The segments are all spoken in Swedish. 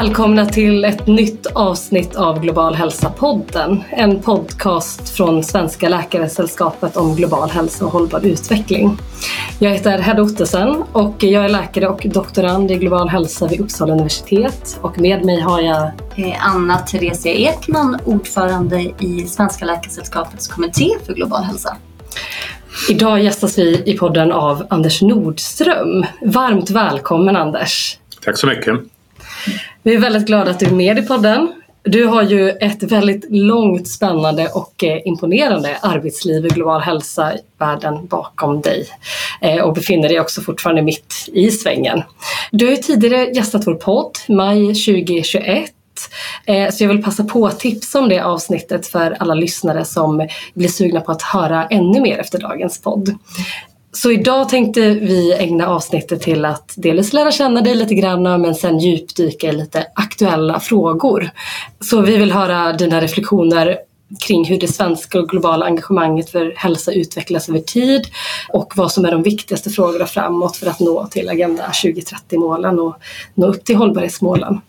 Välkomna till ett nytt avsnitt av Global hälsa-podden. En podcast från Svenska Läkaresällskapet om global hälsa och hållbar utveckling. Jag heter Hedda Ottesen och jag är läkare och doktorand i global hälsa vid Uppsala universitet. Och med mig har jag Anna Theresia Ekman, ordförande i Svenska Läkaresällskapets kommitté för global hälsa. Idag gästas vi i podden av Anders Nordström. Varmt välkommen Anders! Tack så mycket! Vi är väldigt glada att du är med i podden. Du har ju ett väldigt långt, spännande och eh, imponerande arbetsliv i global hälsa i världen bakom dig eh, och befinner dig också fortfarande mitt i svängen. Du har ju tidigare gästat vår podd, maj 2021 eh, så jag vill passa på att tipsa om det avsnittet för alla lyssnare som blir sugna på att höra ännu mer efter dagens podd. Så idag tänkte vi ägna avsnittet till att dels lära känna dig lite grann men sen djupdyka i lite aktuella frågor. Så vi vill höra dina reflektioner kring hur det svenska och globala engagemanget för hälsa utvecklas över tid och vad som är de viktigaste frågorna framåt för att nå till Agenda 2030-målen och nå upp till hållbarhetsmålen.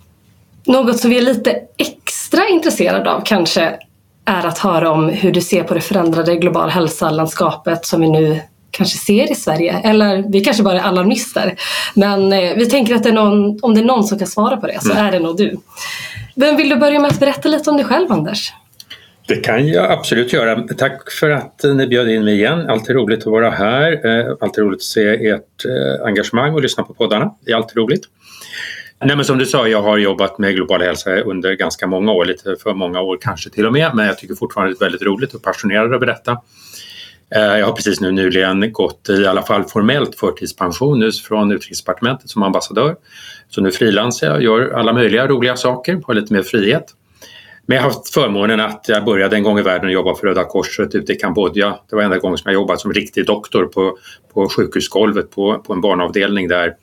Något som vi är lite extra intresserade av kanske är att höra om hur du ser på det förändrade globala hälsolandskapet som vi nu kanske ser i Sverige. Eller vi kanske bara är alarmister. Men eh, vi tänker att det någon, om det är någon som kan svara på det så mm. är det nog du. Vem vill du börja med att berätta lite om dig själv Anders? Det kan jag absolut göra. Tack för att ni bjöd in mig igen. Alltid roligt att vara här. Eh, alltid roligt att se ert eh, engagemang och lyssna på poddarna. Det är alltid roligt. Nej, men som du sa, jag har jobbat med global hälsa under ganska många år, lite för många år kanske till och med, men jag tycker fortfarande det är väldigt roligt och passionerad över detta. Eh, jag har precis nu nyligen gått i alla fall formellt förtidspension nu från Utrikesdepartementet som ambassadör. Så nu frilansar jag och gör alla möjliga roliga saker, har lite mer frihet. Men jag har haft förmånen att jag började en gång i världen jobba för Röda Korset ute i Kambodja. Det var enda gången som jag jobbat som riktig doktor på, på sjukhusgolvet på, på en barnavdelning där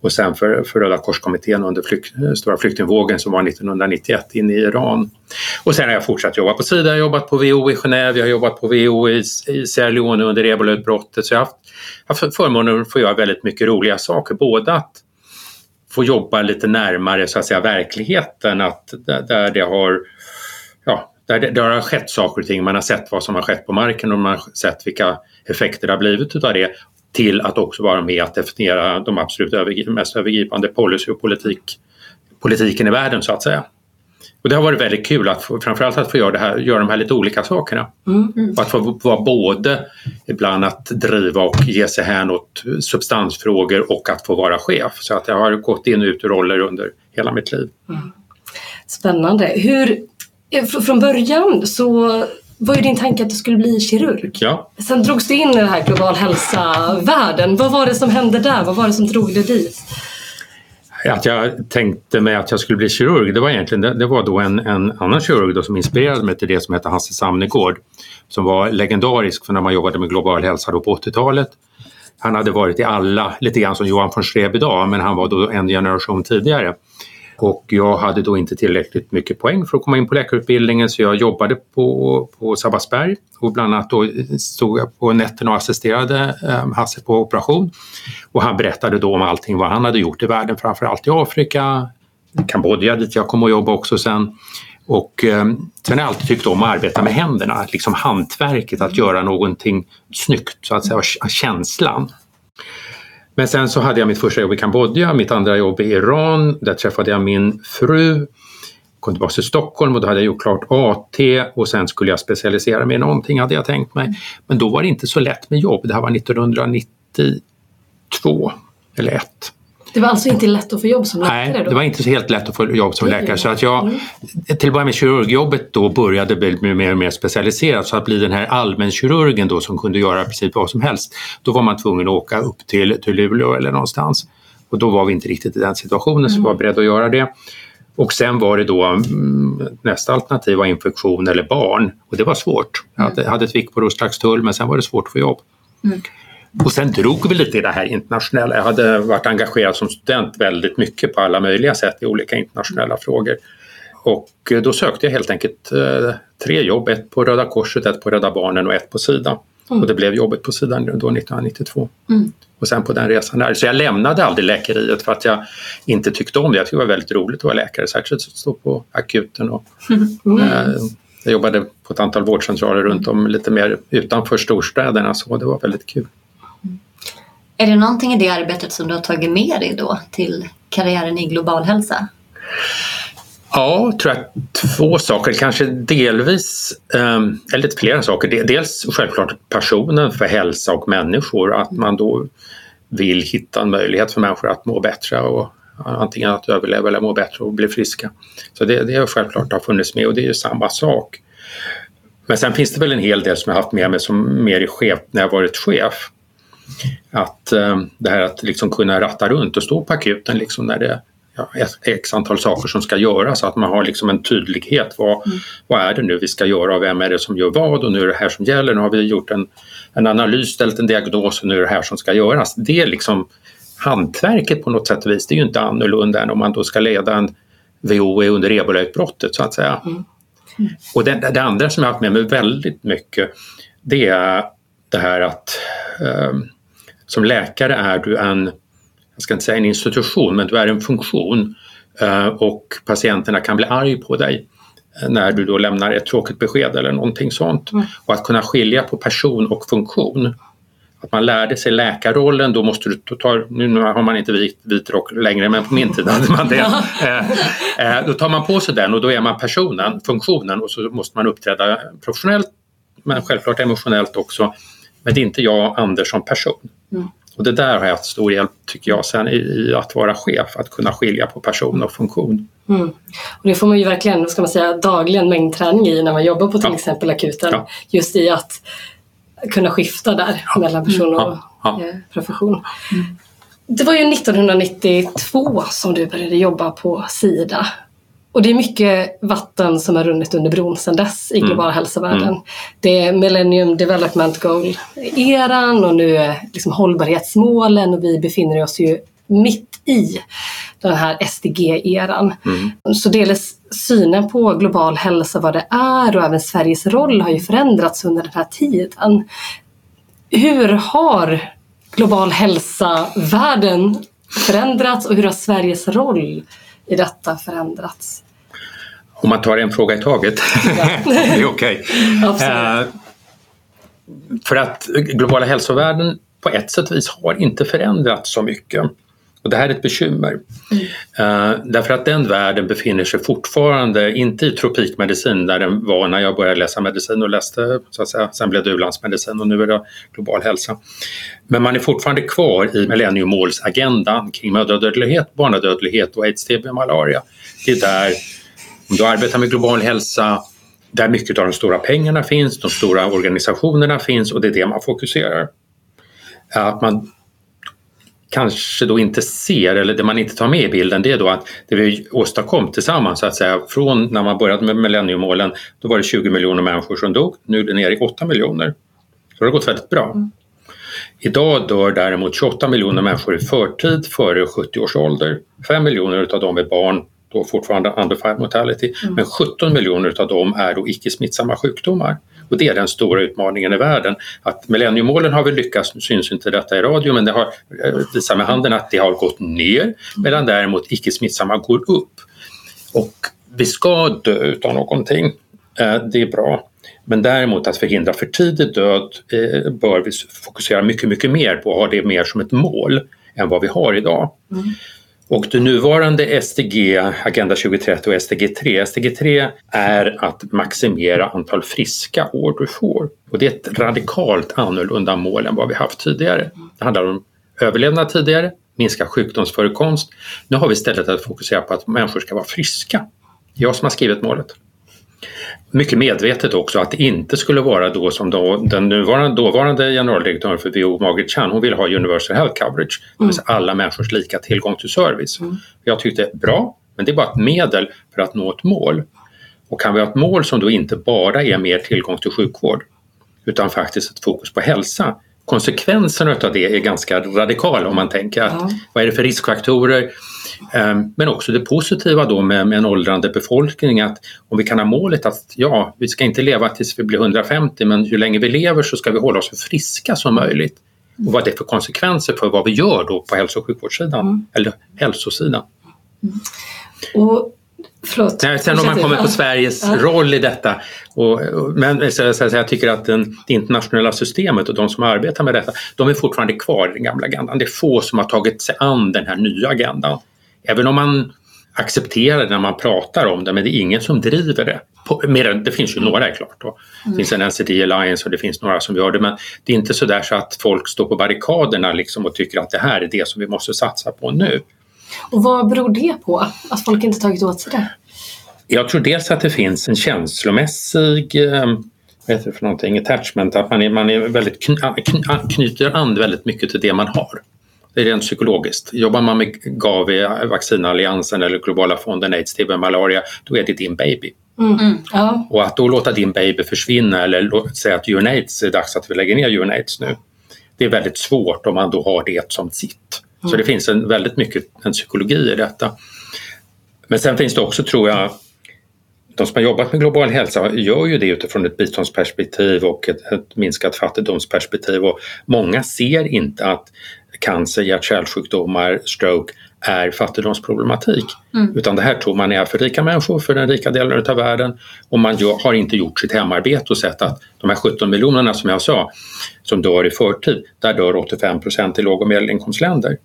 och sen för, för Röda korskommittén under flyk, stora flyktingvågen som var 1991 in i Iran. Och sen har jag fortsatt jobba på Sida, jag har jobbat på WHO i Genève, jag har jobbat på WHO i, i Sierra Leone under ebolautbrottet så jag har haft, haft förmånen att få göra väldigt mycket roliga saker. Både att få jobba lite närmare så att säga verkligheten, att där det har ja, där det, där har skett saker och ting, man har sett vad som har skett på marken och man har sett vilka effekter det har blivit utav det till att också vara med att definiera de absolut övergri mest övergripande policy och politik, politiken i världen så att säga. Och det har varit väldigt kul att få, framförallt att få göra, det här, göra de här lite olika sakerna. Mm. Mm. att få vara både ibland att driva och ge sig hän åt substansfrågor och att få vara chef. Så att jag har gått in och ut ur roller under hela mitt liv. Mm. Spännande. Hur, från början så var ju din tanke att du skulle bli kirurg. Ja. Sen drogs du in i den här global hälsa-världen. Vad var det som hände där? Vad var det som drog dig dit? Att jag tänkte mig att jag skulle bli kirurg, det var egentligen det var då en, en annan kirurg då som inspirerade mig till det som hette Hasse Samnegård som var legendarisk för när man jobbade med global hälsa då på 80-talet. Han hade varit i alla, lite grann som Johan von Schreb idag, men han var då en generation tidigare. Och jag hade då inte tillräckligt mycket poäng för att komma in på läkarutbildningen så jag jobbade på, på Sabbatsberg och bland annat då stod jag på nätterna och assisterade eh, Hasse på operation. Och han berättade då om allting vad han hade gjort i världen, framförallt i Afrika, Kambodja dit jag kom att jobba också sen. Och eh, sen har jag alltid tyckt om att arbeta med händerna, liksom hantverket, att göra någonting snyggt, så att säga, känslan. Men sen så hade jag mitt första jobb i Kambodja, mitt andra jobb i Iran. Där träffade jag min fru. Kom tillbaka till Stockholm och då hade jag gjort klart AT och sen skulle jag specialisera mig i någonting hade jag tänkt mig. Men då var det inte så lätt med jobb. Det här var 1992 eller 1. Det var alltså inte lätt att få jobb som läkare? Nej, det var inte så helt lätt att få jobb som läkare. Så att jag, mm. till att börja med kirurgjobbet då började bli mer och mer specialiserat. Så att bli den här allmänkirurgen då som kunde göra precis vad som helst, då var man tvungen att åka upp till, till Luleå eller någonstans. Och då var vi inte riktigt i den situationen så vi var mm. beredda att göra det. Och sen var det då mm, nästa alternativ var infektion eller barn och det var svårt. Jag hade, mm. hade ett vik på Roslagstull men sen var det svårt att få jobb. Mm. Och sen drog vi lite i det här internationella. Jag hade varit engagerad som student väldigt mycket på alla möjliga sätt i olika internationella frågor. Och då sökte jag helt enkelt eh, tre jobb, ett på Röda Korset, ett på Rädda Barnen och ett på Sida. Mm. Och det blev jobbet på sidan då 1992. Mm. Och sen på den resan där. Så jag lämnade aldrig läkeriet för att jag inte tyckte om det. Jag tyckte det var väldigt roligt att vara läkare, särskilt att stå på akuten. Och, Mm. eh, jag jobbade på ett antal vårdcentraler runt om lite mer utanför storstäderna så det var väldigt kul. Är det någonting i det arbetet som du har tagit med dig då till karriären i global hälsa? Ja, tror jag två saker, kanske delvis, ehm, eller lite flera saker. Dels självklart passionen för hälsa och människor, att man då vill hitta en möjlighet för människor att må bättre och antingen att överleva eller må bättre och bli friska. Så det, det är självklart har funnits med och det är ju samma sak. Men sen finns det väl en hel del som jag haft med mig som mer i chef, när jag varit chef. Att eh, det här att liksom kunna ratta runt och stå på akuten liksom när det ja, x antal saker som ska göras, att man har liksom en tydlighet. Vad, vad är det nu vi ska göra och vem är det som gör vad och nu är det här som gäller. Nu har vi gjort en, en analys, ställt en diagnos och nu är det här som ska göras. Det är liksom hantverket på något sätt och vis. Det är ju inte annorlunda än om man då ska leda en VOE under ebolautbrottet så att säga. Och det, det andra som jag har haft med mig väldigt mycket det är det här att eh, som läkare är du en, jag ska inte säga en institution, men du är en funktion eh, och patienterna kan bli arg på dig eh, när du då lämnar ett tråkigt besked eller någonting sånt. Och att kunna skilja på person och funktion. Att man lärde sig läkarrollen, då måste du ta, nu har man inte vit, vit rock längre men på min tid hade man det. Eh, då tar man på sig den och då är man personen, funktionen och så måste man uppträda professionellt men självklart emotionellt också. Men det är inte jag, Anders, som person. Och det där har jag haft stor hjälp, tycker jag, sen i, i att vara chef, att kunna skilja på person och funktion. Mm. Och det får man ju verkligen, ska man säga, dagligen mängdträning i när man jobbar på till Ja. exempel akuten. Ja. Just i att kunna skifta där mellan person och Ja. Ja. eh, profession. Det var ju 1992 som du började jobba på Sida. Och det är mycket vatten som har runnit under bron sedan dess i global hälsovärlden. Mm. Det är Millennium Development Goal-eran och nu är liksom hållbarhetsmålen och vi befinner oss ju mitt i den här SDG-eran. Så dels synen på global hälsa, vad det är och även Sveriges roll har ju förändrats under den här tiden. Hur har global hälsa-världen förändrats och hur har Sveriges roll i detta förändrats? Om man tar en fråga i taget. det är okej. Absolut. Eh, för att globala hälsovärden på ett sätt och vis har inte förändrats så mycket. Och det här är ett bekymmer. Eh, därför att den världen befinner sig fortfarande inte i tropikmedicin där den var när jag började läsa medicin och läste, så att säga, sen blev det u-landsmedicin och nu är det global hälsa. Men man är fortfarande kvar i millenniemålsagendan kring mödradödlighet, barnadödlighet och aids, TB, malaria. Det är där, om du arbetar med global hälsa, där mycket av de stora pengarna finns, de stora organisationerna finns och det är det man fokuserar. Att man kanske då inte ser, eller det man inte tar med i bilden, det är då att det vi åstadkom tillsammans, så att säga, från när man började med millenniemålen, då var det 20 miljoner människor som dog, nu är det nere i 8 miljoner. Så det har gått väldigt bra. Idag dör däremot 28 miljoner människor i förtid före 70 års ålder. 5 miljoner utav dem är barn, då fortfarande under five mortality, men 17 miljoner utav dem är då icke smittsamma sjukdomar. Och det är den stora utmaningen i världen. Att millenniemålen har väl lyckats, nu syns inte detta i radio, men det har eh, visar med handen att det har gått ner medan däremot icke smittsamma går upp. Och vi ska dö utan någonting, Eh, det är bra. Men däremot att förhindra för tidig död eh, bör vi fokusera mycket, mycket mer på och ha det mer som ett mål än vad vi har idag. Och det nuvarande SDG, Agenda 2030 och SDG 3, SDG 3 är att maximera antal friska år du får. Och det är ett radikalt annorlunda mål än vad vi haft tidigare. Det handlar om överlevnad tidigare, minska sjukdomsförekomst. Nu har vi istället att fokusera på att människor ska vara friska. Jag som har skrivit målet. Mycket medvetet också att det inte skulle vara då som då, den nuvarande, dåvarande generaldirektören för WHO, Margaret Chan, hon ville ha universal health coverage, det vill säga alla människors lika tillgång till service. Jag tyckte bra, men det är bara ett medel för att nå ett mål. Och kan vi ha ett mål som då inte bara är mer tillgång till sjukvård utan faktiskt ett fokus på hälsa, konsekvenserna av det är ganska radikala om man tänker att Ja. vad är det för riskfaktorer? Ehm, Men också det positiva då med, med en åldrande befolkning att om vi kan ha målet att ja, vi ska inte leva tills vi blir 150 men ju längre vi lever så ska vi hålla oss så friska som möjligt. Och vad det är för konsekvenser för vad vi gör då på hälso och sjukvårdssidan eller hälsosidan. Och, förlåt. Nej, sen om man kommer på. Sveriges Ja. roll i detta. Och, och, men så, så, så, jag tycker att den, det internationella systemet och de som arbetar med detta, de är fortfarande kvar i den gamla agendan. Det är få som har tagit sig an den här nya agendan. Även om man accepterar det när man pratar om det, men det är ingen som driver det. På, mer, det finns ju några är klart. Då. Det finns en NCD Alliance och det finns några som gör det, men det är inte så där så att folk står på barrikaderna liksom och tycker att det här är det som vi måste satsa på nu. Och vad beror det på? Att folk inte tagit åt sig det? Jag tror dels att det finns en känslomässig eh, vad heter det för någonting, attachment, att man, är, man är väldigt kny, knyter an väldigt mycket till det man har. Det är rent psykologiskt. Jobbar man med Gavi, vaccinalliansen eller globala fonden aids, TB, malaria, då är det din baby. Mm. Ja. Och att då låta din baby försvinna eller säga att UNAIDS är dags att vi lägger ner UNAIDS nu. Det är väldigt svårt om man då har det som sitt. Så det finns en, väldigt mycket en psykologi i detta. Men sen finns det också, tror jag, de som har jobbat med global hälsa gör ju det utifrån ett biståndsperspektiv och ett, ett minskat fattigdomsperspektiv och många ser inte att cancer, hjärt-kärlsjukdomar, stroke är fattigdomsproblematik. Utan det här tror man är för rika människor, för den rika delen av världen och man gör, har inte gjort sitt hemarbete och sett att de här 17 miljonerna som jag sa som dör i förtid, där dör 85 procent i låg och medelinkomstländer.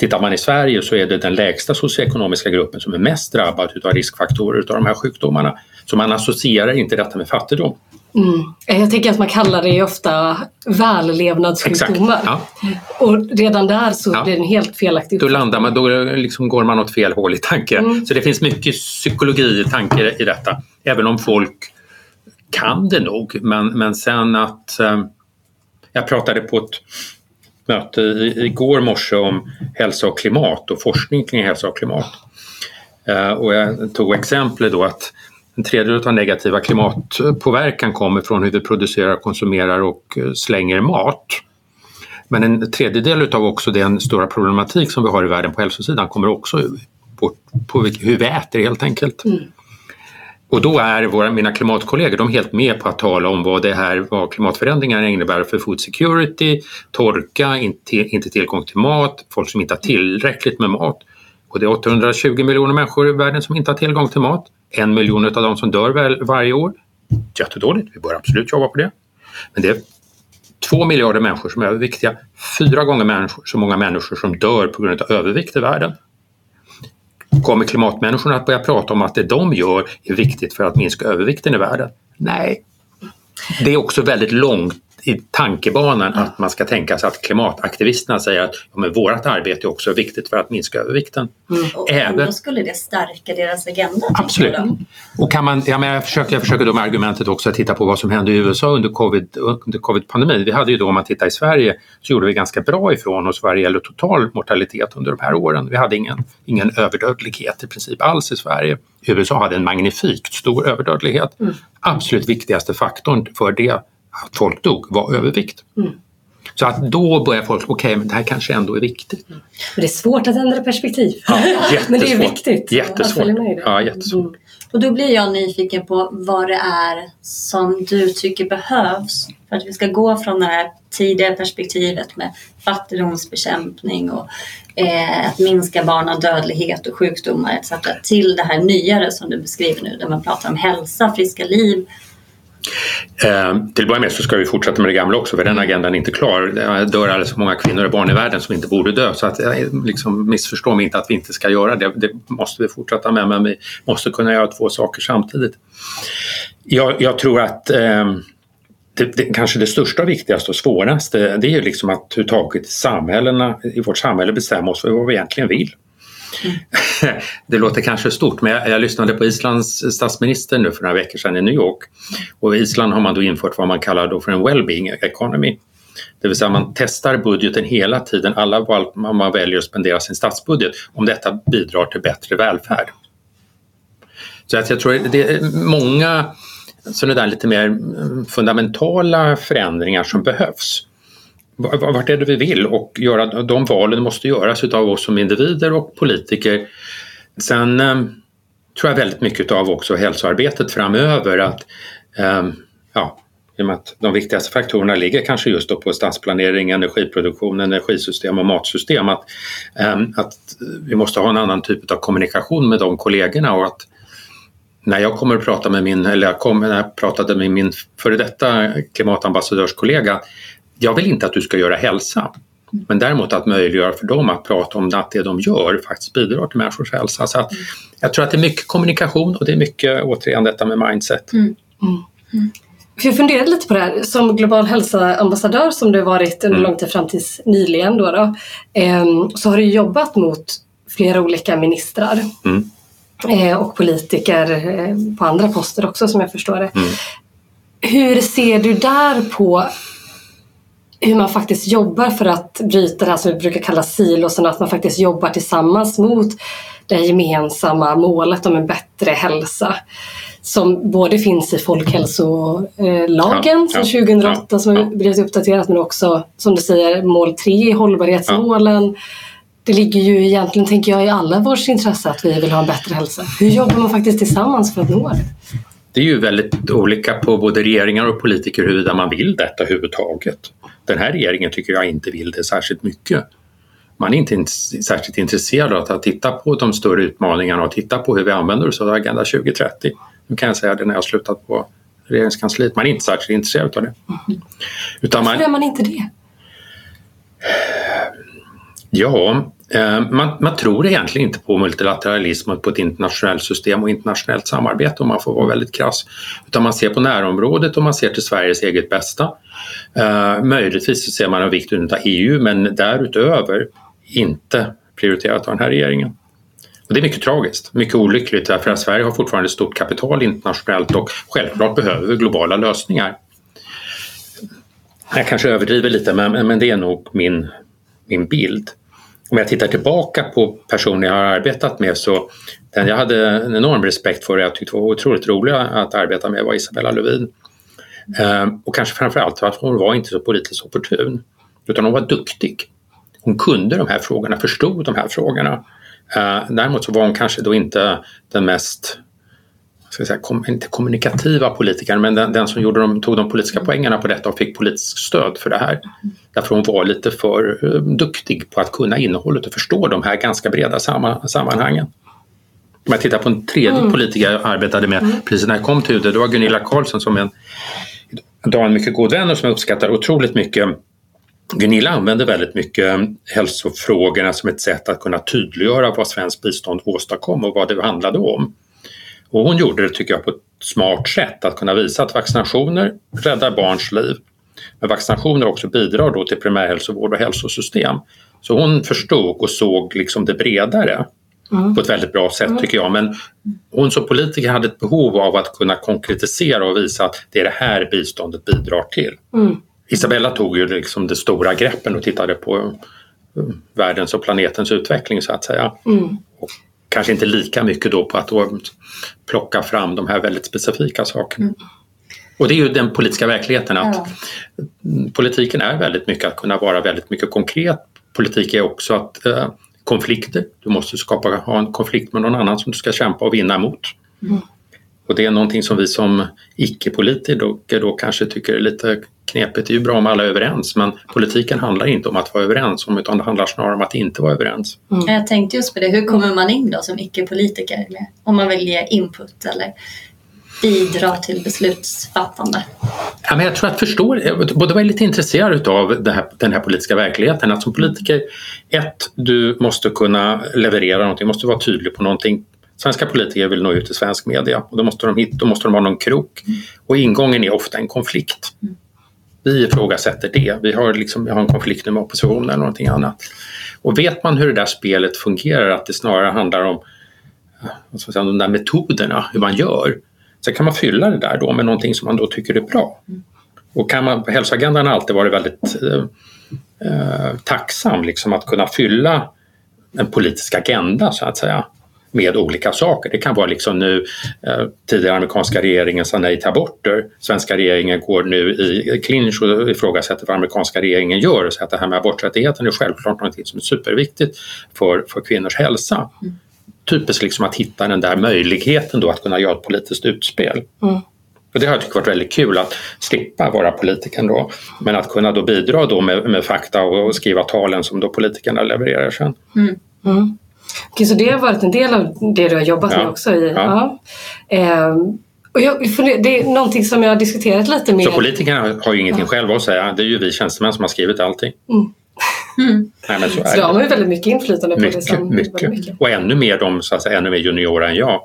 Tittar man i Sverige så är det den lägsta socioekonomiska gruppen som är mest drabbad av riskfaktorer av de här sjukdomarna. Så man associerar inte detta med fattigdom. Mm. Jag tänker att man kallar det ofta vällevnadssjukdomar. Exakt. Ja. Och redan där så Ja. blir det en helt felaktig Då, landar man, då liksom går man åt fel håll i tanke. Mm. Så det finns mycket psykologi i tanke i detta. Även om folk kan det nog. Men, men sen att... Eh, jag pratade på ett möte i, igår morse om hälsa och klimat och forskning kring hälsa och klimat. Eh, och jag tog exemplet då att en tredjedel av negativa klimatpåverkan kommer från hur vi producerar, konsumerar och eh, slänger mat. Men en tredjedel utav också den stora problematik som vi har i världen på hälsosidan kommer också på, på hur vi äter helt enkelt. Mm. Och då är våra, mina klimatkollegor de är helt med på att tala om vad det här, vad klimatförändringarna innebär för food security, torka, inte, inte tillgång till mat, folk som inte har tillräckligt med mat. Och det är 820 miljoner människor i världen som inte har tillgång till mat. En miljon av dem som dör väl, varje år. Jättedåligt, vi bör absolut jobba på det. Men det är två miljarder människor som är överviktiga, fyra gånger människor, så många människor som dör på grund av övervikt i världen. Kommer klimatmänniskorna att börja prata om att det de gör är viktigt för att minska övervikten i världen? Nej. Det är också väldigt långt i tankebanan att man ska tänka sig att klimataktivisterna säger att ja, men vårt arbete är också viktigt för att minska övervikten. Och Även- ändå skulle det stärka deras agenda. Absolut. jag då. Och kan man, ja, men jag, försöker, jag försöker då med argumentet också att titta på vad som hände i USA under covid, under covid-pandemin. Vi hade ju då, om man tittar i Sverige, så gjorde vi ganska bra ifrån oss vad det gäller total mortalitet under de här åren. Vi hade ingen, ingen överdödlighet i princip alls i Sverige. USA hade en magnifikt stor överdödlighet. Absolut viktigaste faktorn för det, att folk dog, var övervikt. Så att då börjar folk, okej, men det här kanske ändå är viktigt. Men det är svårt att ändra perspektiv. Men det är viktigt. Jättesvårt. Ja, jättesvårt. Mm. Och då blir jag nyfiken på vad det är som du tycker behövs för att vi ska gå från det här tidiga perspektivet med fattigdomsbekämpning och eh, att minska barnadödlighet och sjukdomar etc. till det här nyare som du beskriver nu där man pratar om hälsa, friska liv. Eh, till att börja med så ska vi fortsätta med det gamla också för den agendan är inte klar. Det dör alldeles för många kvinnor och barn i världen som inte borde dö så att, eh, liksom, missförstå mig inte att vi inte ska göra det. Det måste vi fortsätta med men vi måste kunna göra två saker samtidigt. Jag, jag tror att eh, det, det, kanske det största viktigaste och svåraste det är ju liksom att hur taget samhällena i vårt samhälle bestämma oss för vad vi egentligen vill. Det låter kanske stort men jag, jag lyssnade på Islands statsminister nu för några veckor sedan i New York och i Island har man då infört vad man kallar då för en well-being economy. Det vill säga man testar budgeten hela tiden, alla val man väljer att spendera sin statsbudget om detta bidrar till bättre välfärd. Så att jag tror det är många sådana där lite mer mm, fundamentala förändringar som behövs vart är det vi vill och göra, de valen måste göras utav oss som individer och politiker. Sen eh, tror jag väldigt mycket av också hälsoarbetet framöver att eh, ja, i och med att de viktigaste faktorerna ligger kanske just då på stadsplanering, energiproduktion, energisystem och matsystem. Att, um, att vi måste ha en annan typ av kommunikation med de kollegorna och att när jag kommer att prata med min, eller jag, kom, när jag pratade med min före detta klimatambassadörskollega, jag vill inte att du ska göra hälsa. Men däremot att möjliggöra för dem att prata om att det de gör faktiskt bidrar till människors hälsa. Så att jag tror att det är mycket kommunikation och det är mycket återigen detta med mindset. Mm. Mm. Mm. Jag funderade lite på det här, som global hälsoambassadör som du varit under mm. lång tid fram tills nyligen då, då ehm, så har du jobbat mot flera olika ministrar mm. Eh, och politiker eh, på andra poster också som jag förstår det. Mm. Hur ser du där på hur man faktiskt jobbar för att bryta det här som vi brukar kalla silosen, att man faktiskt jobbar tillsammans mot det gemensamma målet om en bättre hälsa som både finns i folkhälsolagen ja, från 2008 ja, som ja. blivit uppdaterat men också som du säger mål 3 i hållbarhetsmålen. Det ligger ju egentligen, tänker jag, i alla vårs intresse att vi vill ha en bättre hälsa. Hur jobbar man faktiskt tillsammans för att nå det? Det är ju väldigt olika på både regeringar och politiker huruvida man vill detta överhuvudtaget. Den här regeringen tycker jag inte vill det särskilt mycket. Man är inte särskilt intresserad av att titta på de större utmaningarna och titta på hur vi använder oss av Agenda 2030. Nu kan jag säga det när jag har slutat på regeringskansliet. Man är inte särskilt intresserad av det. Mm. Utan Varför man, är man inte det? Ja, Eh, man, man, tror egentligen inte på multilateralism och på ett internationellt system och internationellt samarbete om man får vara väldigt krass. Utan man ser på närområdet och man ser till Sveriges eget bästa. Eh, möjligtvis ser man en vikt av EU men därutöver inte prioriterat av den här regeringen. Och det är mycket tragiskt, mycket olyckligt därför att Sverige har fortfarande stort kapital internationellt och självklart behöver vi globala lösningar. Jag kanske överdriver lite men, men det är nog min, min bild. Om jag tittar tillbaka på personer jag har arbetat med så den jag hade en enorm respekt för och jag tyckte var otroligt rolig att arbeta med var Isabella Lövin. Ehm, och kanske framförallt för att hon var inte så politiskt opportun utan hon var duktig. Hon kunde de här frågorna, förstod de här frågorna ehm, däremot så var hon kanske då inte den mest ska säga, kom, inte kommunikativa politikern men den, den som gjorde de, tog de politiska poängerna på detta och fick politiskt stöd för det här. Därför hon var lite för uh, duktig på att kunna innehållet och förstå de här ganska breda samma, sammanhangen. Om jag tittar på en tredje mm. politiker jag arbetade med mm. precis när jag kom till UD, det var Gunilla Carlsson som är en, idag en mycket god vän och som jag uppskattar otroligt mycket Gunilla använder väldigt mycket hälsofrågorna som ett sätt att kunna tydliggöra vad svenskt bistånd åstadkom och vad det handlade om. Och hon gjorde det, tycker jag, på ett smart sätt att kunna visa att vaccinationer räddar barns liv. Men vaccinationer också bidrar då till primärhälsovård och hälsosystem. Så hon förstod och såg liksom det bredare mm. på ett väldigt bra sätt tycker jag. Men hon som politiker hade ett behov av att kunna konkretisera och visa att det är det här biståndet bidrar till. Mm. Isabella tog ju liksom det stora greppen och tittade på eh, världens och planetens utveckling så att säga. Mm. Och kanske inte lika mycket då på att då plocka fram de här väldigt specifika sakerna. Mm. Och det är ju den politiska verkligheten att ja. politiken är väldigt mycket att kunna vara väldigt mycket konkret. Politik är också att eh, konflikter, du måste skapa, ha en konflikt med någon annan som du ska kämpa och vinna emot. Mm. Och det är någonting som vi som icke-politiker då kanske tycker är lite knepigt. Det är ju bra om alla är överens men politiken handlar inte om att vara överens om utan det handlar snarare om att inte vara överens. Mm. Jag tänkte just på det, hur kommer man in då som icke-politiker? Om man vill ge input eller bidra till beslutsfattande? Ja, men jag tror att förstå, både var lite intresserad av den här politiska verkligheten. Att som politiker, ett, du måste kunna leverera någonting, måste vara tydlig på någonting Svenska politiker vill nå ut till svensk media och då måste de, hit, då måste de ha någon krok. Och ingången är ofta en konflikt. Vi ifrågasätter det. Vi har, liksom, vi har en konflikt med oppositionen eller någonting annat. Och vet man hur det där spelet fungerar, att det snarare handlar om säga, de där metoderna, hur man gör. Så kan man fylla det där då med någonting som man då tycker är bra. Och kan man, hälsoagendan har alltid varit väldigt eh, eh, tacksam liksom, att kunna fylla en politisk agenda så att säga med olika saker. Det kan vara liksom nu, eh, tidigare amerikanska regeringen sa nej till aborter. Svenska regeringen går nu i clinch och ifrågasätter vad amerikanska regeringen gör och säger att det här med aborträttigheten är självklart något som är superviktigt för, för kvinnors hälsa. Mm. Typiskt liksom att hitta den där möjligheten då att kunna göra ett politiskt utspel. Mm. Och det har jag tyckt varit väldigt kul att slippa vara politiker då. Men att kunna då bidra då med, med fakta och skriva talen som då politikerna levererar sen. Mm. Okej, så det har varit en del av det du har jobbat ja. med också? I, ja. ja. Eh, och jag, det är någonting som jag har diskuterat lite med... Så politikerna har ju ingenting ja. själva att säga. Det är ju vi tjänstemän som har skrivit allting. Mm. Mm. Nej, men så, så de har ju väldigt mycket inflytande på mycket, det. Som, mycket. mycket. Och ännu mer de så att säga, ännu mer juniora än jag.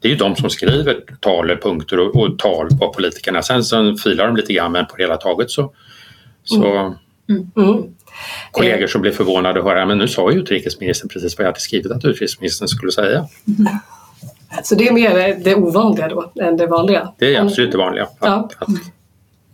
Det är ju de som skriver talepunkter och, och tal på politikerna. Sen så filar de lite grann men på det hela taget så, så mm. Mm kollegor som blev förvånade att höra men nu sa ju utrikesministern precis vad jag hade skrivit att utrikesministern skulle säga. Så det är mer det ovanliga då än det vanliga? Det är absolut det vanliga. Att, ja. att,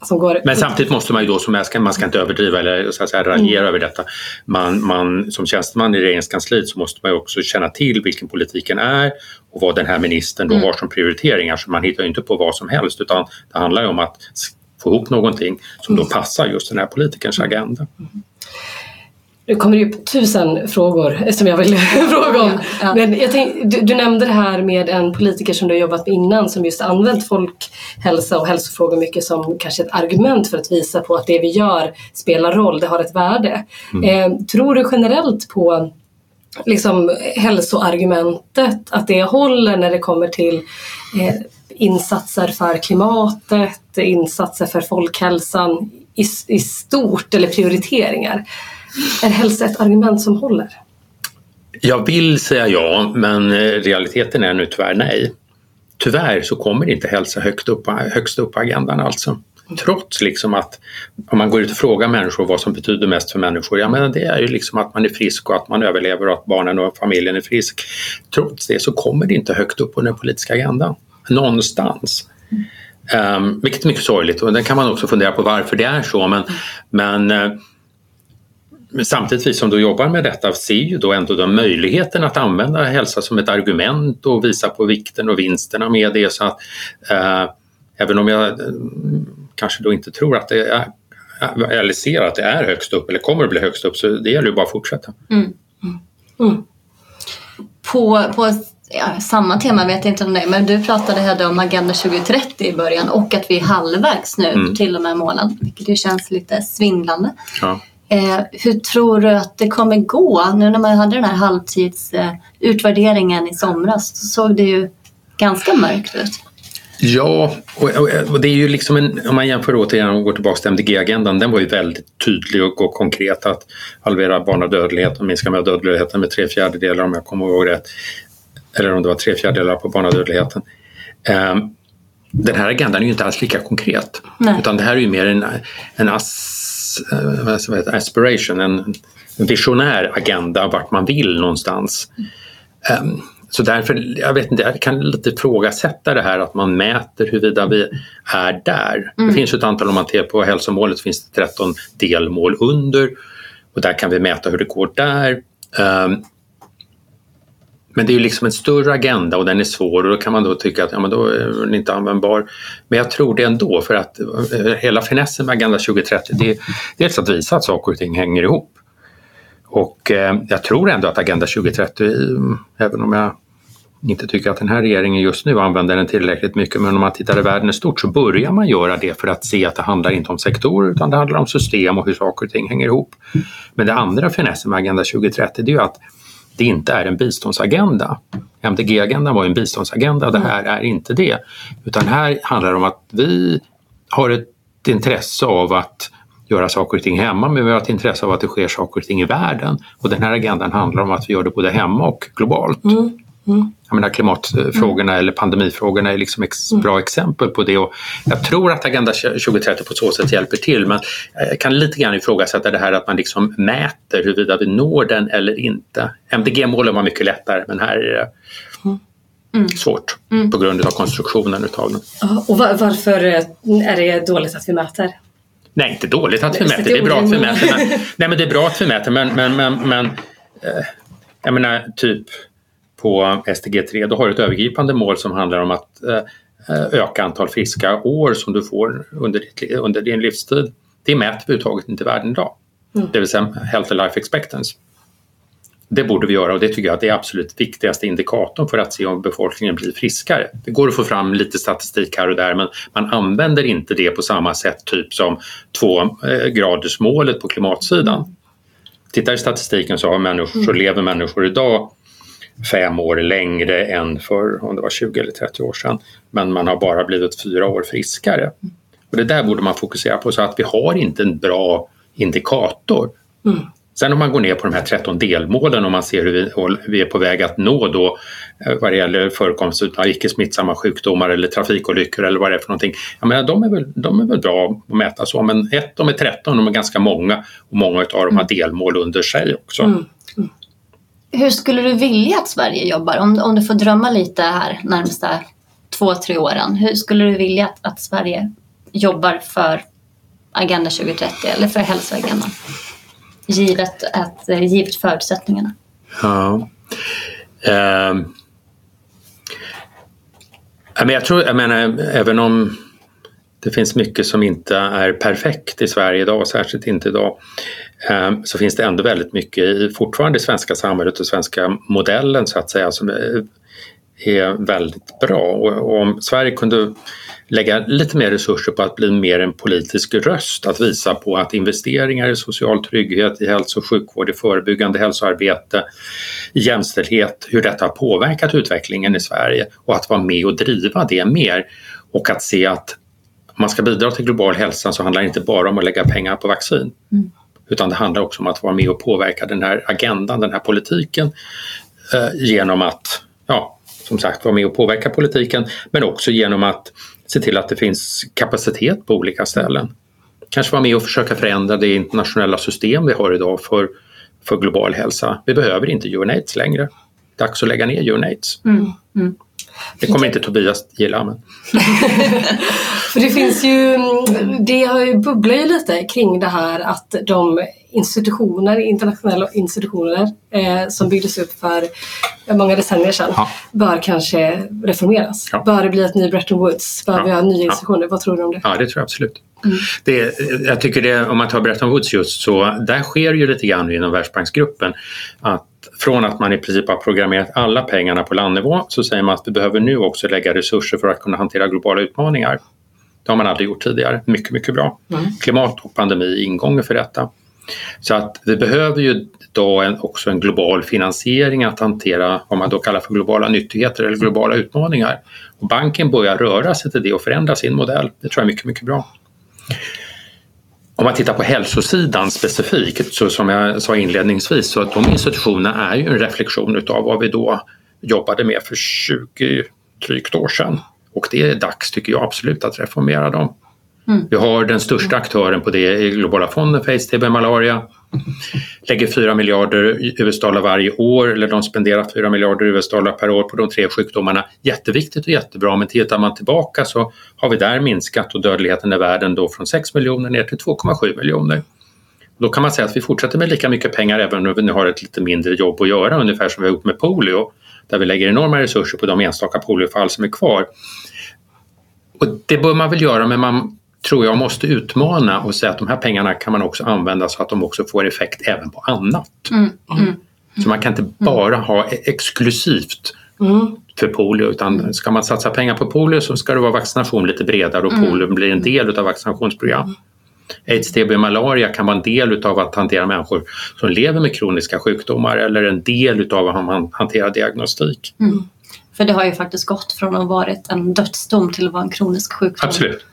Går... Men samtidigt måste man ju då, som ska, man ska inte överdriva eller så att säga, raljera mm. över detta. Man, man, som tjänsteman i regeringskansliet så måste man ju också känna till vilken politiken är och vad den här ministern då mm. har som prioriteringar. Så man hittar ju inte på vad som helst utan det handlar ju om att få ihop någonting som då mm. passar just den här politikerns agenda. Mm. Nu kommer det upp tusen frågor som jag vill fråga om. Ja, ja. Men jag tänk, du, du, nämnde det här med en politiker som du har jobbat med innan som just använt folkhälsa och hälsofrågor mycket som kanske ett argument för att visa på att det vi gör spelar roll, det har ett värde. Mm. Eh, tror du generellt på liksom, hälsoargumentet, att det håller när det kommer till eh, insatser för klimatet, insatser för folkhälsan i, i stort eller prioriteringar? Är hälsa ett argument som håller? Jag vill säga ja, men eh, realiteten är nu tyvärr nej. Tyvärr så kommer inte hälsa högt upp, högst upp på agendan alltså. Trots liksom att om man går ut och frågar människor vad som betyder mest för människor, ja men det är ju liksom att man är frisk och att man överlever och att barnen och familjen är frisk. Trots det så kommer det inte högt upp på den politiska agendan. Någonstans. Mm. Um, vilket är mycket sorgligt och den kan man också fundera på varför det är så men, men uh, samtidigt vi som då jobbar med detta ser ju då ändå den möjligheten att använda hälsa som ett argument och visa på vikten och vinsterna med det så att eh, även om jag eh, kanske då inte tror att det är eh, eller ser att det är högst upp eller kommer att bli högst upp så det gäller ju bara att fortsätta. Mm. Mm. mm. På, på ja, samma tema vet jag inte om det men du pratade Hedda om Agenda 2030 i början och att vi är halvvägs nu mm. till och med månaden vilket ju känns lite svindlande. Ja. Eh, hur tror du att det kommer gå? Nu när man hade den här halvtidsutvärderingen eh, i somras så såg det ju ganska mörkt ut. Ja, och, och, det är ju liksom en, om man jämför återigen och går tillbaka till MDG-agendan, den var ju väldigt tydlig och, och konkret att halvera barnadödligheten och minska med dödligheten med tre fjärdedelar om jag kommer ihåg rätt. Eller om det var tre fjärdedelar på barnadödligheten. Um, den här agendan är ju inte alls lika konkret. Nej. Utan det här är ju mer en, en as, heter, aspiration, en visionär agenda vart man vill någonstans. Mm. Så därför, jag vet inte, jag kan lite ifrågasätta det här att man mäter huruvida vi är där. Mm. Det finns ju ett antal, om man tittar på hälsomålet finns det 13 delmål under och där kan vi mäta hur det går där. Um, men det är ju liksom en större agenda och den är svår och då kan man då tycka att ja, men då är den inte användbar. Men jag tror det ändå för att eh, hela finessen med Agenda 2030 det är dels att visa att saker och ting hänger ihop. Och eh, jag tror ändå att Agenda 2030, eh, även om jag inte tycker att den här regeringen just nu använder den tillräckligt mycket, men om man tittar i världen i stort så börjar man göra det för att se att det handlar inte om sektorer utan det handlar om system och hur saker och ting hänger ihop. Men det andra finessen med Agenda 2030 det är ju att det inte är en biståndsagenda. MDG-agendan var en biståndsagenda, det här är inte det. Utan här handlar det om att vi har ett intresse av att göra saker och ting hemma men vi har ett intresse av att det sker saker och ting i världen. Och den här agendan handlar om att vi gör det både hemma och globalt. Mm. Mm. Jag menar, klimatfrågorna mm. eller pandemifrågorna är liksom ex mm. bra exempel på det. Och jag tror att Agenda 2030 på så sätt hjälper till men jag kan lite grann ifrågasätta det här att man liksom mäter huruvida vi når den eller inte. MDG-målen var mycket lättare men här är det mm. mm. svårt mm. på grund av konstruktionen utav den. Och varför är det dåligt att vi mäter? Nej, inte dåligt att vi mäter. Det är bra att vi mäter. Men, nej, men det är bra att vi mäter men, men, men, men eh, jag menar typ på SDG3 då har du ett övergripande mål som handlar om att öka antal friska år som du får under, ditt, under din livstid. Det mäter vi överhuvudtaget inte i världen idag. Mm. Det vill säga Health and Life Expectancy. Det borde vi göra och det tycker jag är absolut viktigaste indikatorn för att se om befolkningen blir friskare. Det går att få fram lite statistik här och där men man använder inte det på samma sätt typ som tvågradersmålet på klimatsidan. Tittar i statistiken så, har människor, så lever människor idag fem år längre än för om det var 20 eller 30 år sedan. Men man har bara blivit fyra år friskare. Och det där borde man fokusera på så att vi har inte en bra indikator. Mm. Sen om man går ner på de här 13 delmålen och man ser hur vi, är på väg att nå då eh, vad det gäller förekomst av icke smittsamma sjukdomar eller trafikolyckor eller vad det är för någonting. Jag menar, de, är väl, de är väl bra att mäta så men ett, de är 13, de är ganska många och många av dem har mm. delmål under sig också. Mm. Hur skulle du vilja att Sverige jobbar? Om, om du får drömma lite här närmsta två, tre åren. Hur skulle du vilja att, att Sverige jobbar för Agenda 2030 eller för hälsoagendan? givet, att, eh, givet förutsättningarna. Ja. Uh, jag tror, jag menar, även om det finns mycket som inte är perfekt i Sverige idag, särskilt inte idag, ehm, Ehm, så finns det ändå väldigt mycket i fortfarande i svenska samhället och svenska modellen så att säga som är, väldigt bra. Och om Sverige kunde lägga lite mer resurser på att bli mer en politisk röst, att visa på att investeringar i social trygghet, i hälso och sjukvård, i förebyggande hälsoarbete, i jämställdhet, hur detta har påverkat utvecklingen i Sverige och att vara med och driva det mer och att se att om man ska bidra till global hälsa så handlar det inte bara om att lägga pengar på vaccin. Mm. Utan det handlar också om att vara med och påverka den här agendan, den här politiken eh, genom att, ja, som sagt, vara med och påverka politiken men också genom att se till att det finns kapacitet på olika ställen. Kanske vara med och försöka förändra det internationella system vi har idag för, för global hälsa. Vi behöver inte UNAIDS längre. Dags att lägga ner UNAIDS. Mm, mm. Det kommer inte Tobias gilla. Men... Det finns ju, det har ju bubblar ju lite kring det här att de institutioner, internationella institutioner eh, som byggdes upp för många decennier sedan ja. bör kanske reformeras. Ja. Bör det bli ett ny Bretton Woods? Bör ja. vi ha nya institutioner? Vad tror du om det? Ja, det tror jag absolut. Mm. Det, jag tycker det, om man tar Bretton Woods just så, där sker ju lite grann inom Världsbanksgruppen att från att man i princip har programmerat alla pengarna på landnivå så säger man att vi behöver nu också lägga resurser för att kunna hantera globala utmaningar. Det har man aldrig gjort tidigare. Mycket, mycket bra. Mm. Klimat och pandemi är ingången för detta. Så att vi behöver ju då en, också en global finansiering att hantera vad man då kallar för globala nyttigheter eller globala utmaningar. Och banken börjar röra sig till det och förändra sin modell. Det tror jag är mycket, mycket bra. Om man tittar på hälsosidan specifikt, så som jag sa inledningsvis, så att de institutionerna är ju en reflektion utav vad vi då jobbade med för 20 drygt år sedan. Och det är dags, tycker jag absolut, att reformera dem. Mm. Vi har den största aktören på det i Globala fonden för aids, TB, malaria. Lägger 4 miljarder US-dollar varje år, eller de spenderar 4 miljarder US-dollar per år på de tre sjukdomarna. Jätteviktigt och jättebra, men tittar man tillbaka så har vi där minskat och dödligheten i världen då från 6 miljoner ner till 2,7 miljoner. Då kan man säga att vi fortsätter med lika mycket pengar även om vi nu har ett lite mindre jobb att göra, ungefär som vi har gjort med polio, där vi lägger enorma resurser på de enstaka poliofall som är kvar. Och det bör man väl göra, men man tror jag måste utmana och säga att de här pengarna kan man också använda så att de också får effekt även på annat. Mm, mm, så man kan inte mm. bara ha e- exklusivt mm. för polio utan ska man satsa pengar på polio så ska det vara vaccination lite bredare och mm. polio blir en del av vaccinationsprogram. Aids, TB och malaria kan vara en del av att hantera människor som lever med kroniska sjukdomar eller en del av att man hanterar diagnostik. Mm. För det har ju faktiskt gått från att ha varit en dödsdom till att vara en kronisk sjukdom. Absolut.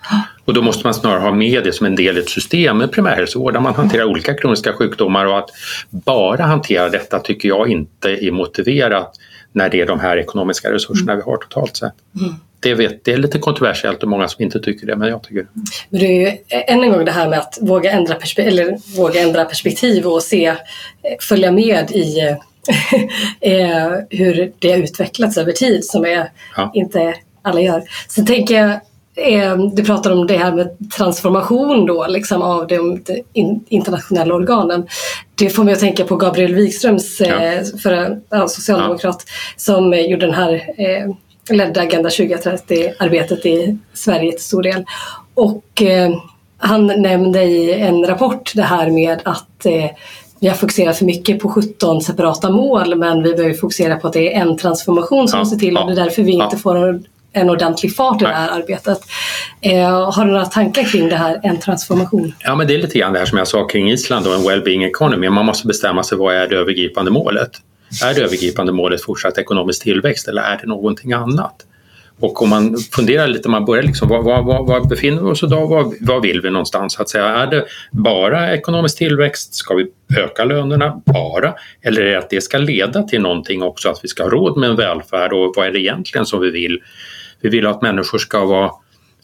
Och då måste man snarare ha med det som en del i ett system med primärhälsovård där man hanterar olika kroniska sjukdomar och att bara hantera detta tycker jag inte är motiverat när det är de här ekonomiska resurserna vi har totalt sett. Mm. Det, vet, det är lite kontroversiellt och många som inte tycker det, men jag tycker det. Men det är ju än en gång det här med att våga ändra, perspe eller våga ändra perspektiv och se, eh, följa med i eh, hur det har utvecklats över tid som är, ja. inte alla gör. Så tänker jag, eh, du pratar om det här med transformation då liksom av de, de internationella organen. det får mig att tänka på Gabriel Wikströms, Ja. eh, för, ja, socialdemokrat, som eh, gjorde den här ledde Agenda 2030-arbetet i Sverige till stor del. Och han nämnde i en rapport det här med att vi har fokuserat för mycket på 17 separata mål men vi behöver fokusera på att det är en transformation som Ja, måste till och det är därför vi inte får en, en ordentlig fart i det här arbetet. Eh, har du några tankar kring det här, en transformation? Ja, men det är lite grann det här som jag sa kring Island och en well-being economy. Man måste bestämma sig vad är det övergripande målet? Är det övergripande målet fortsatt ekonomisk tillväxt eller är det någonting annat? Och om man funderar lite, man börjar liksom, var, var, var, befinner vi oss idag? Var, var vill vi någonstans? Att säga? Är det bara ekonomisk tillväxt? Ska vi öka lönerna bara? Eller är det att det ska leda till någonting också, att vi ska ha råd med en välfärd och vad är det egentligen som vi vill? Vi vill att människor ska, vara,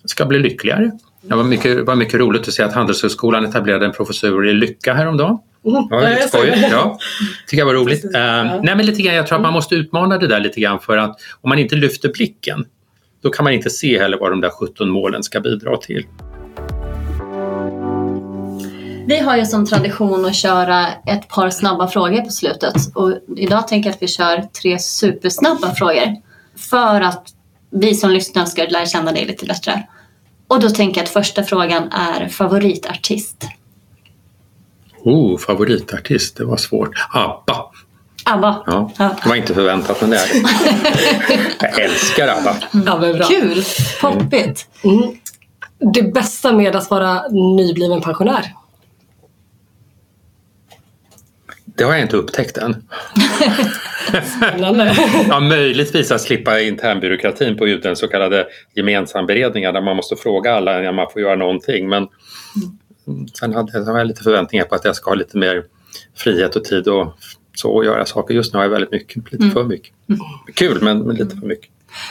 ska bli lyckligare. Det var mycket, var mycket roligt att se att Handelshögskolan etablerade en professur i lycka häromdagen. Mm, Ja, ja, lite det. Ja, tycker jag var roligt. Eh, nej, men lite grann, jag tror att man måste utmana det där lite grann för att om man inte lyfter blicken då kan man inte se heller vad de där 17 målen ska bidra till. Vi har ju som tradition att köra ett par snabba frågor på slutet och idag tänker jag att vi kör tre supersnabba frågor för att vi som lyssnar ska lära känna dig lite bättre. Och då tänker jag att första frågan är favoritartist. Oh, favoritartist, det var svårt. ABBA. ABBA. Ja, det var inte förväntat men det är det. Jag älskar ABBA. Ja, men bra. Kul! Poppigt! Mm. Det bästa med att vara nybliven pensionär? Det har jag inte upptäckt än. Spännande. Ja, möjligtvis att slippa internbyråkratin på UDs så kallade gemensamberedningar där man måste fråga alla när man får göra någonting. Men sen hade, har jag lite förväntningar på att jag ska ha lite mer frihet och tid och så att göra saker. Just nu har jag väldigt mycket, lite för mycket. Kul men, men lite för mycket.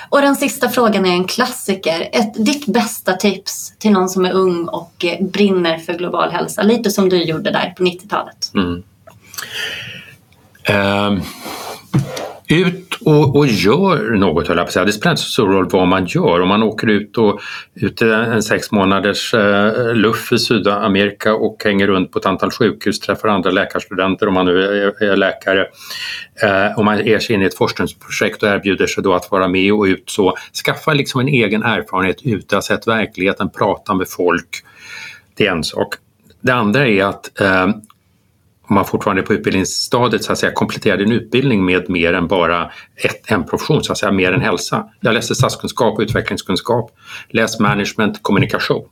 Och den sista frågan är en klassiker. Ett, ditt bästa tips till någon som är ung och eh, brinner för global hälsa. Lite som du gjorde där på 90-talet. Mm. Ehm, ut och, och gör något höll jag på att säga. Det spelar inte så stor roll vad man gör. Om man åker ut och ut en sex månaders eh, luff i Sydamerika och hänger runt på ett antal sjukhus, träffar andra läkarstudenter om man nu är, är läkare. Eh, om man ger sig in i ett forskningsprojekt och erbjuder sig då att vara med och ut så skaffa liksom en egen erfarenhet ute, ha sett verkligheten, prata med folk. Det är en sak. Det andra är att eh, om man fortfarande är på utbildningsstadiet så att säga, komplettera din utbildning med mer än bara ett, en profession, så att säga, mer än hälsa. Jag läste statskunskap och utvecklingskunskap, läs management, kommunikation.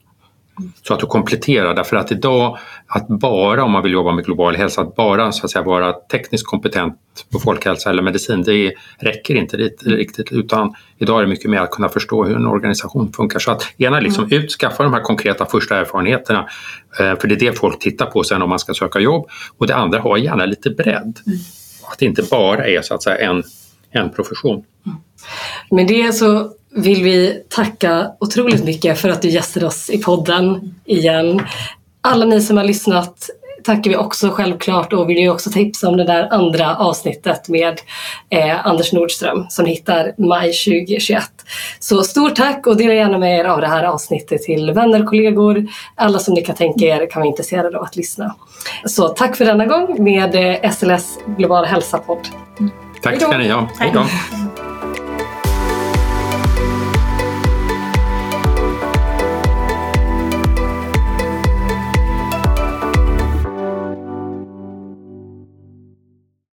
Så att du kompletterar, därför att idag att bara om man vill jobba med global hälsa, att bara så att säga, vara tekniskt kompetent på folkhälsa eller medicin, det räcker inte riktigt utan idag är det mycket mer att kunna förstå hur en organisation funkar. Så att gärna liksom ut, skaffa de här konkreta första erfarenheterna, eh, för det är det folk tittar på sen om man ska söka jobb. Och det andra, ha gärna lite bredd. Att det inte bara är så att säga en, en profession. Med det så vill vi tacka otroligt mycket för att du gästade oss i podden igen. Alla ni som har lyssnat tackar vi också självklart och vill ju också tipsa om det där andra avsnittet med eh, Anders Nordström som hittar maj 2021. Så stort tack och dela gärna med er av det här avsnittet till vänner, kollegor, alla som ni kan tänka er kan vara intresserade av att lyssna. Så tack för denna gång med eh, SLS Global Hälsa-podd. Tack ska ni ha. Hej då.